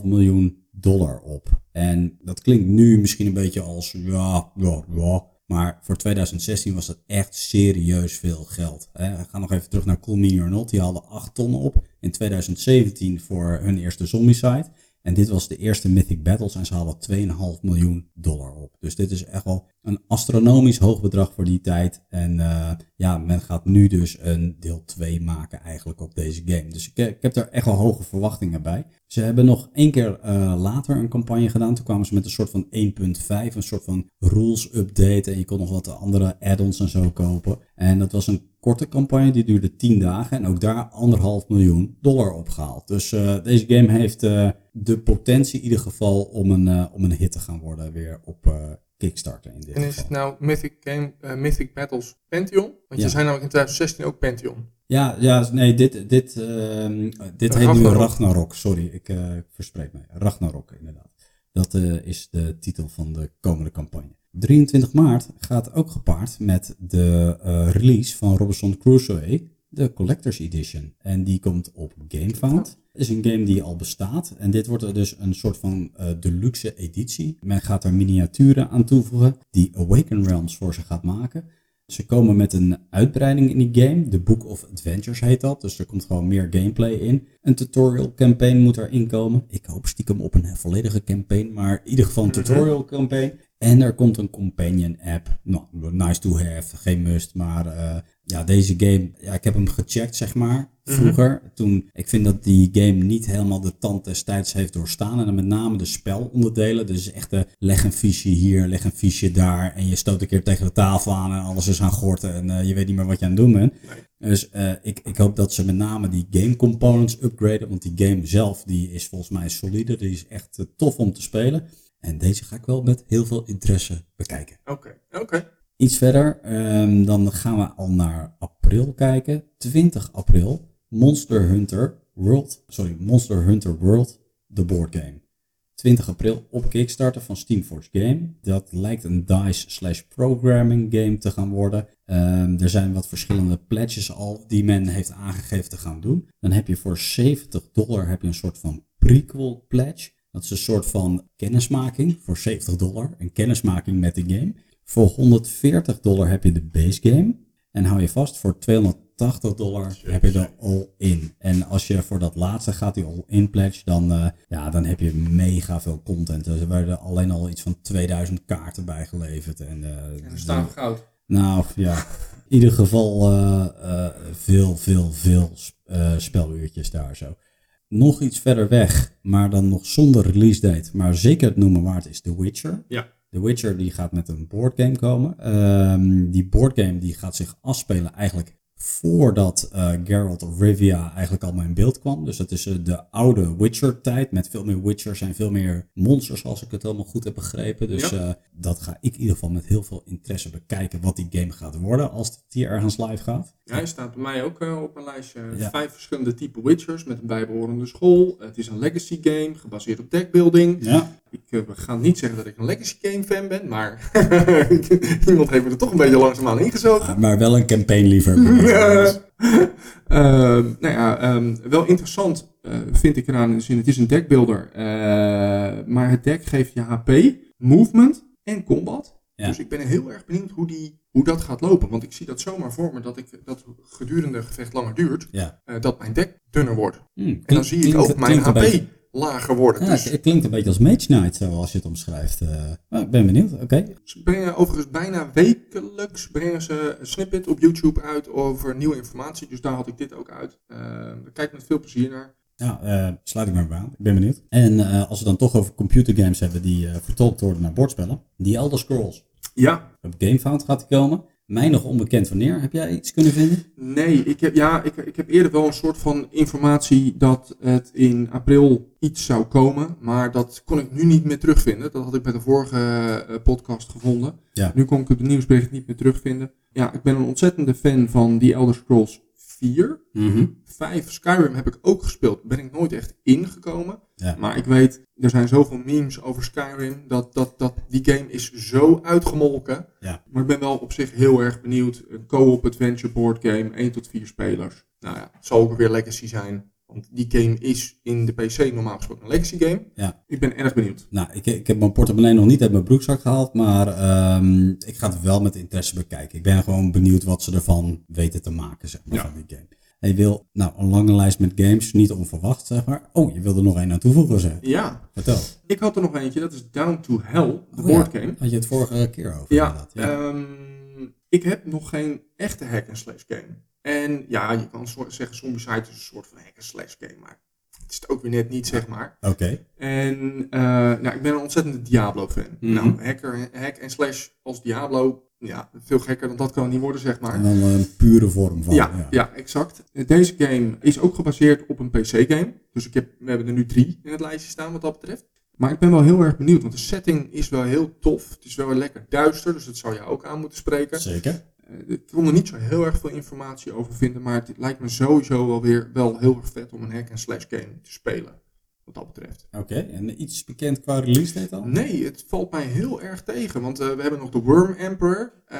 2,5 miljoen dollar op. En dat klinkt nu misschien een beetje als ja, ja, ja. Maar voor 2016 was dat echt serieus veel geld. We gaan nog even terug naar Cool Mini or Not. Die haalden 8 ton op in 2017 voor hun eerste zombie-site. En dit was de eerste Mythic Battles en ze haalden 2,5 miljoen dollar op. Dus dit is echt wel een astronomisch hoog bedrag voor die tijd. En eh, ja, men gaat nu dus een deel 2 maken eigenlijk op deze game. Dus ik, ik heb daar echt wel hoge verwachtingen bij. Ze hebben nog één keer eh, later een campagne gedaan. Toen kwamen ze met een soort van 1.5, een soort van rules update. En je kon nog wat andere add-ons en zo kopen. En dat was een korte campagne, die duurde 10 dagen. En ook daar anderhalf miljoen dollar opgehaald. Dus eh, deze game heeft eh, de potentie in ieder geval om een, eh, om een hit te gaan worden weer op Kickstarter in dit en is geval. het nou Mythic, Game, Mythic Battles Pantheon? Want Ja. je zei namelijk in 2016 ook Pantheon. Ja, ja, nee, dit, dit, dit heet nu Ragnarok. Sorry, ik verspreek me. Ragnarok, inderdaad. Dat is de titel van de komende campagne. 23 maart gaat ook gepaard met de eh, release van Robinson Crusoe, de Collector's Edition. En die komt op GameFound. Het is een game die al bestaat. En dit wordt er dus een soort van eh, deluxe editie. Men gaat er miniaturen aan toevoegen die Awaken Realms voor ze gaat maken. Ze komen met een uitbreiding in die game. De Book of Adventures heet dat. Dus er komt gewoon meer gameplay in. Een tutorial campaign moet erin komen. Ik hoop stiekem op een volledige campaign. Maar in ieder geval een tutorial campaign. En er komt een companion app. Nou, nice to have. Geen must. Maar eh, ja, deze game. Ja, ik heb hem gecheckt, zeg maar. Vroeger. Toen, ik vind dat die game niet helemaal de tand des tijds heeft doorstaan. En dan met name de spelonderdelen. Dus echt de leg een fiche hier, leg een fiche daar. En je stoot een keer tegen de tafel aan en alles is aan gorten. En eh, je weet niet meer wat je aan het doen bent. Dus eh, ik, ik hoop dat ze met name die game components upgraden. Want die game zelf die is volgens mij solide. Die is echt eh, tof om te spelen. En deze ga ik wel met heel veel interesse bekijken. Oké, oké. Iets verder, ehm, dan gaan we al naar april kijken. 20 april, Monster Hunter World, sorry, Monster Hunter World, de board game. 20 april op Kickstarter van Steamforce Game. Dat lijkt een DICE slash programming game te gaan worden. Ehm, er zijn wat verschillende pledges al die men heeft aangegeven te gaan doen. Dan heb je voor 70 dollar heb je een soort van prequel pledge. Dat is een soort van kennismaking voor 70 dollar. Een kennismaking met de game. Voor 140 dollar heb je de base game. En hou je vast, voor 280 dollar heb je de all-in. En als je voor dat laatste gaat, die all-in pledge, dan, eh, ja, dan heb je mega veel content. Er werden alleen al iets van 2000 kaarten bij geleverd. En, eh, En er staat goud. nou ja, in ieder geval eh, eh, veel, veel, veel sp- eh, speluurtjes daar zo. Nog iets verder weg, maar dan nog zonder release date, maar zeker het noemen waard is The Witcher. Ja. The Witcher die gaat met een boardgame komen. Ehm, die boardgame die gaat zich afspelen eigenlijk voordat eh Geralt of Rivia eigenlijk allemaal in beeld kwam. Dus dat is eh, de oude Witcher-tijd met veel meer Witchers en veel meer monsters, als ik het helemaal goed heb begrepen. Dus Ja. eh, dat ga ik in ieder geval met heel veel interesse bekijken wat die game gaat worden als het hier ergens live gaat. Ja, hij staat bij mij ook op een lijstje. Ja. Vijf verschillende type Witchers met een bijbehorende school. Het is een legacy game, gebaseerd op deckbuilding. Ja, Ik eh, ga niet zeggen dat ik een legacy game fan ben, maar iemand heeft me er toch een beetje langzaamaan ingezogen. maar wel een campaign liever. Ehm, nou ja, ehm, wel interessant eh, vind ik eraan in de zin, het is een deckbuilder, eh, maar het deck geeft je HP, movement en combat. Ja. Dus ik ben heel erg benieuwd hoe die, hoe dat gaat lopen. Want ik zie dat zomaar voor me dat, ik, dat gedurende gevecht langer duurt, Ja. eh, dat mijn deck dunner wordt. Hm, En dan zie ik ook mijn HP beetje- lager worden. Ja, dus het klinkt een beetje als Mage Knight, zoals je het omschrijft. eh. maar ik ben benieuwd. Oké. Ze brengen overigens bijna wekelijks brengen ze een snippet op YouTube uit over nieuwe informatie. Dus daar had ik dit ook uit. Daar kijk ik met veel plezier naar. Nou, eh, sluit ik maar aan. Ik ben benieuwd. En als we dan toch over computergames hebben die vertolkt worden naar bordspellen. Die Elder Scrolls. Ja, Op GameFound gaat die komen. Mij nog onbekend wanneer. Heb jij iets kunnen vinden? nee, ik heb, ja, ik, ik heb eerder wel een soort van informatie dat het in april iets zou komen. Maar dat kon ik nu niet meer terugvinden. Dat had ik bij de vorige eh, podcast gevonden. Ja. Nu kon ik het nieuwsbericht niet meer terugvinden. Ja, ik ben een ontzettende fan van die Elder Scrolls 4. Mhm. 5 Skyrim heb ik ook gespeeld. Ben ik nooit echt ingekomen. Ja. Maar ik weet, er zijn zoveel memes over Skyrim. Dat, dat, dat die game is zo uitgemolken. Ja. Maar ik ben wel op zich heel erg benieuwd. Een co-op adventure board game. 1 tot 4 spelers. Nou ja, het zal ook weer legacy zijn. Want die game is in de PC normaal gesproken een legacy game. Ja. Ik ben erg benieuwd. Nou, ik, ik heb mijn portemonnee nog niet uit mijn broekzak gehaald, maar ehm, ik ga het wel met interesse bekijken. Ik ben gewoon benieuwd wat ze ervan weten te maken, zeg maar, Ja. van die game. En je wil, nou, een lange lijst met games, niet onverwacht, zeg maar. Oh, je wilde er nog één aan toevoegen, zeg. Ja, Vertel. ik had er nog eentje. Dat is Down to Hell, de Oh ja, board game. Had je het vorige keer over, Ja. Ja. ehm, ik heb nog geen echte hack-and-slash game. En ja, je kan zo- zeggen, Zombicide is een soort van hack-and-slash game, maar het is het ook weer net niet, zeg maar. Oké. En eh, nou, ik ben een ontzettende Diablo-fan. Mhm. Nou, hacker, hack-and-slash als Diablo, ja, veel gekker dan dat kan het niet worden, zeg maar. En dan een pure vorm van. Ja, ja. exact. Deze game is ook gebaseerd op een PC-game. Dus ik heb, we hebben er nu drie in het lijstje staan wat dat betreft. Maar ik ben wel heel erg benieuwd, want de setting is wel heel tof. Het is wel lekker duister, dus dat zou je ook aan moeten spreken. Zeker. Eh, ik kon er niet zo heel erg veel informatie over vinden, maar het lijkt me sowieso wel weer wel heel erg vet om een hack-and-slash game te spelen. Wat dat betreft. Oké, en iets bekend qua release date al? Nee, het valt mij heel erg tegen, want eh, we hebben nog de Worm Emperor. Eh,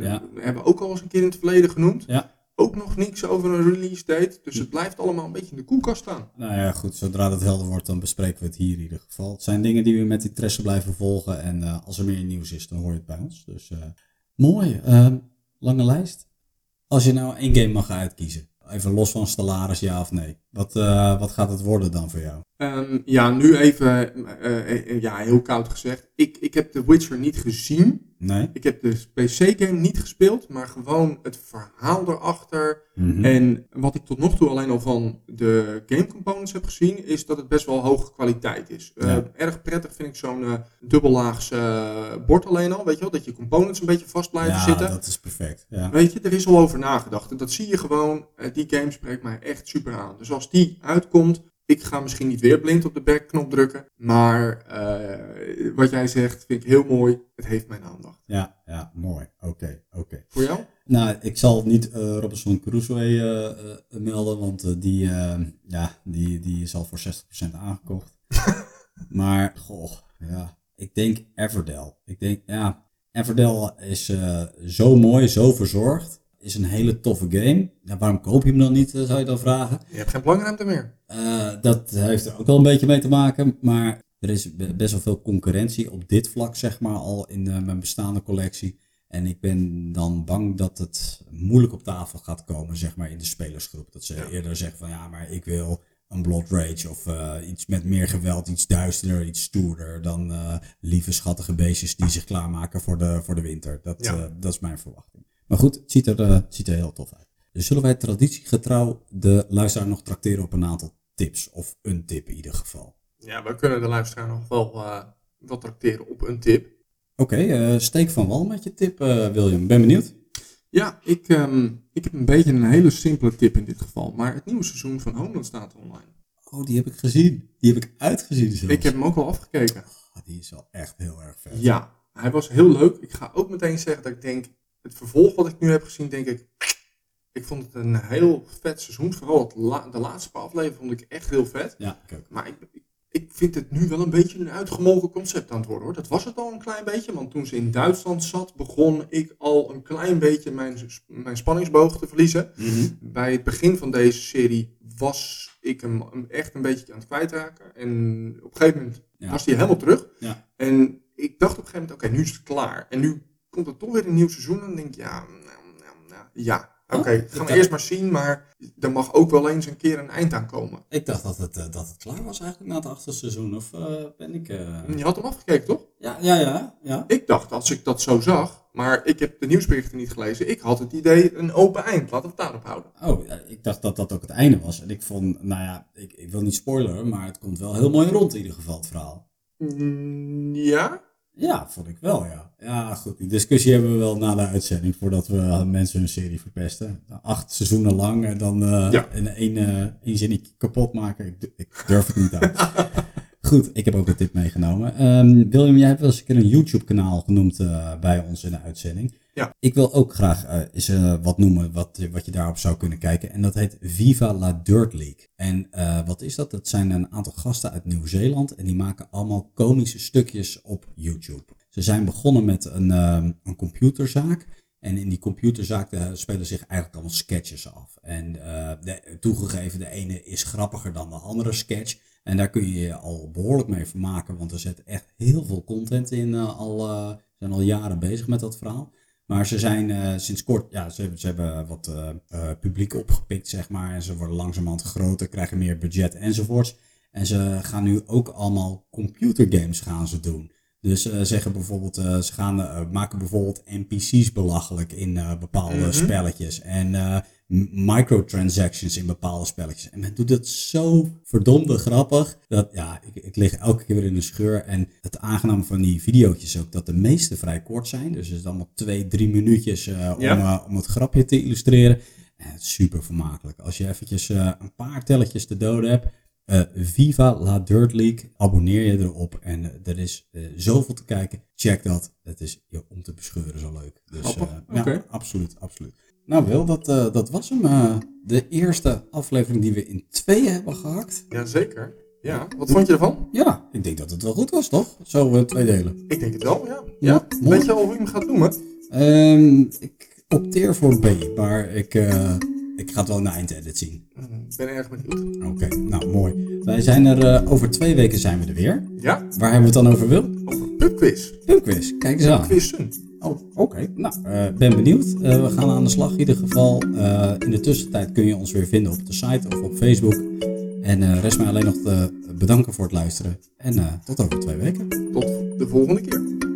Ja. We hebben ook al eens een keer in het verleden genoemd. Ja. Ook nog niks over een release date, dus het blijft allemaal een beetje in de koelkast staan. Nou ja, goed, zodra het helder wordt, dan bespreken we het hier in ieder geval. Het zijn dingen die we met interesse blijven volgen. En als er meer nieuws is, dan hoor je het bij ons. Dus mooi. Lange lijst. Als je nou één game mag uitkiezen, even los van stellaris, ja of nee. Wat, eh, wat gaat het worden dan voor jou? Ehm, ja, nu even, eh, eh, ja, heel koud gezegd. Ik, ik heb The Witcher niet gezien. Nee? Ik heb de PC-game niet gespeeld, maar gewoon het verhaal erachter. Mhm. En wat ik tot nog toe alleen al van de game components heb gezien, is dat het best wel hoge kwaliteit is. Eh. Erg prettig vind ik zo'n dubbellaags eh, bord alleen al, weet je wel, dat je components een beetje vast blijven ja, zitten. dat is perfect. Ja. Weet je, er is al over nagedacht. En dat zie je gewoon. Eh, die game spreekt mij echt super aan. Dus als die uitkomt, ik ga misschien niet weer blind op de backknop drukken. Maar eh, wat jij zegt, vind ik heel mooi. Het heeft mijn aandacht. Ja, ja, mooi. Oké, oké. Voor jou? Nou, ik zal niet eh, Robinson Crusoe eh, melden, want die, ja, die, die is al voor 60% aangekocht. maar, goh, ja, ik denk Everdell. Ik denk, ja, Everdell is zo mooi, zo verzorgd. Is een hele toffe game. Ja, waarom koop je hem dan niet, eh, zou je dan vragen? Je hebt geen plangruimte meer. Eh, dat heeft er ook wel een beetje mee te maken. Maar er is be- best wel veel concurrentie op dit vlak, zeg maar, al in eh, mijn bestaande collectie. En ik ben dan bang dat het moeilijk op tafel gaat komen, zeg maar, in de spelersgroep. Dat ze Ja. eerder zeggen van, ja, maar ik wil een Blood Rage of iets met meer geweld, iets duisterder, iets stoerder dan lieve schattige beestjes die zich klaarmaken voor de, voor de winter. Dat, Ja. dat is mijn verwachting. Maar goed, het ziet er, eh, het ziet er heel tof uit. Dus zullen wij traditiegetrouw de luisteraar nog tracteren op een aantal tips? Of een tip in ieder geval. Ja, we kunnen de luisteraar nog wel eh, wat tracteren op een tip. Oké, eh, steek van wal met je tip, eh, William. Ben benieuwd. Ja, ik, ehm, ik heb een beetje een hele simpele tip in dit geval. Maar het nieuwe seizoen van Homeland staat online. Oh, die heb ik gezien. Die heb ik uitgezien zelfs. Ik heb hem ook al afgekeken. Ah, die is wel echt heel erg vet. Ja, hij was heel leuk. Ik ga ook meteen zeggen dat ik denk, het vervolg wat ik nu heb gezien, denk ik, ik vond het een heel vet seizoen. Vooral la- de laatste paar afleveringen vond ik echt heel vet. Ja, ook. Maar ik, ik, vind het nu wel een beetje een uitgemolken concept aan het worden hoor. Dat was het al een klein beetje, want toen ze in Duitsland zat, begon ik al een klein beetje mijn, mijn spanningsboog te verliezen. Mhm. Bij het begin van deze serie was ik hem echt een beetje aan het kwijtraken. En op een gegeven moment Ja. was hij helemaal terug. Ja. En ik dacht op een gegeven moment, oké, nu is het klaar. En nu komt er toch weer een nieuw seizoen. En dan denk ik, ja, nou, nou, nou, ja. Oké, Oh, gaan we dacht- eerst maar zien. Maar er mag ook wel eens een keer een eind aan komen. Ik dacht dat het, eh, dat het klaar was eigenlijk na het achtste seizoen. Of eh, ben ik... eh, Je had hem afgekeken, toch? Ja, ja, ja. ja. Ik dacht, als ik dat zo zag, maar ik heb de nieuwsberichten niet gelezen. Ik had het idee, een open eind. Laten we het daarop houden. Oh, ja, ik dacht dat dat ook het einde was. En ik vond, nou ja, ik, ik wil niet spoileren, maar het komt wel heel mooi rond in ieder geval, het verhaal. Mm, ja? Ja, vond ik wel, ja. Ja, goed, die discussie hebben we wel na de uitzending, voordat we mensen hun serie verpesten. Acht seizoenen lang en dan Ja. in één, eh één zinnetje kapot maken. Ik, ik durf het niet aan. Goed, ik heb ook een tip meegenomen. Ehm, William, jij hebt wel eens een keer een YouTube-kanaal genoemd eh, bij ons in de uitzending. Ja. Ik wil ook graag eh, eens eh, wat noemen wat, wat je daarop zou kunnen kijken. En dat heet Viva la Dirt League. En eh, wat is dat? Dat zijn een aantal gasten uit Nieuw-Zeeland. En die maken allemaal komische stukjes op YouTube. Ze zijn begonnen met een, ehm, een computerzaak. En in die computerzaak eh, spelen zich eigenlijk allemaal sketches af. En eh, de, toegegeven, de ene is grappiger dan de andere sketch. En daar kun je je al behoorlijk mee vermaken, want er zit echt heel veel content in. eh, al, eh, zijn al jaren bezig met dat verhaal. Maar ze zijn eh, sinds kort, ja, ze, hebben- ze hebben wat eh, eh, publiek opgepikt, zeg maar. En ze worden langzamerhand groter, krijgen meer budget enzovoorts. En ze gaan nu ook allemaal computergames gaan ze doen. Dus ze zeggen bijvoorbeeld, ze gaan, maken bijvoorbeeld NPC's belachelijk in bepaalde Mhm. spelletjes. En microtransactions in bepaalde spelletjes. En men doet het zo verdomde grappig. Dat ja, ik, ik lig elke keer weer in een scheur. En het aangename van die video's ook dat de meeste vrij kort zijn. Dus het is allemaal twee, drie minuutjes eh, om, Ja. eh, om het grapje te illustreren. En het is super vermakelijk. Als je eventjes eh, een paar telletjes te doden hebt. Viva La Dirt League. Abonneer je erop. En er is zoveel te kijken. Check dat. Het is om te bescheuren zo leuk. Dus ja, absoluut, absoluut. Nou Wil, dat, eh, dat was hem. eh, de eerste aflevering die we in tweeën hebben gehakt. Jazeker. Ja, wat vond je ervan? Ja, ik denk dat het wel goed was, toch? Zo eh, twee delen. Ik denk het wel, ja. Ja, ja. Weet je al hoe je hem gaat noemen? Ehm, ik opteer voor B, maar ik, ik ga het wel in de eindedit zien. Mm, Ik ben erg benieuwd. Oké, nou mooi. Wij zijn er, over twee weken zijn we er weer. Ja, Waar hebben we het dan over, Wil? over pubquiz. Pubquiz, kijk eens aan. Quizzen. Oh, oké. Nou, eh, ben benieuwd. Eh, we gaan aan de slag in ieder geval. Eh, in de tussentijd kun je ons weer vinden op de site of op Facebook. En rest mij alleen nog te bedanken voor het luisteren. En tot over twee weken. Tot de volgende keer.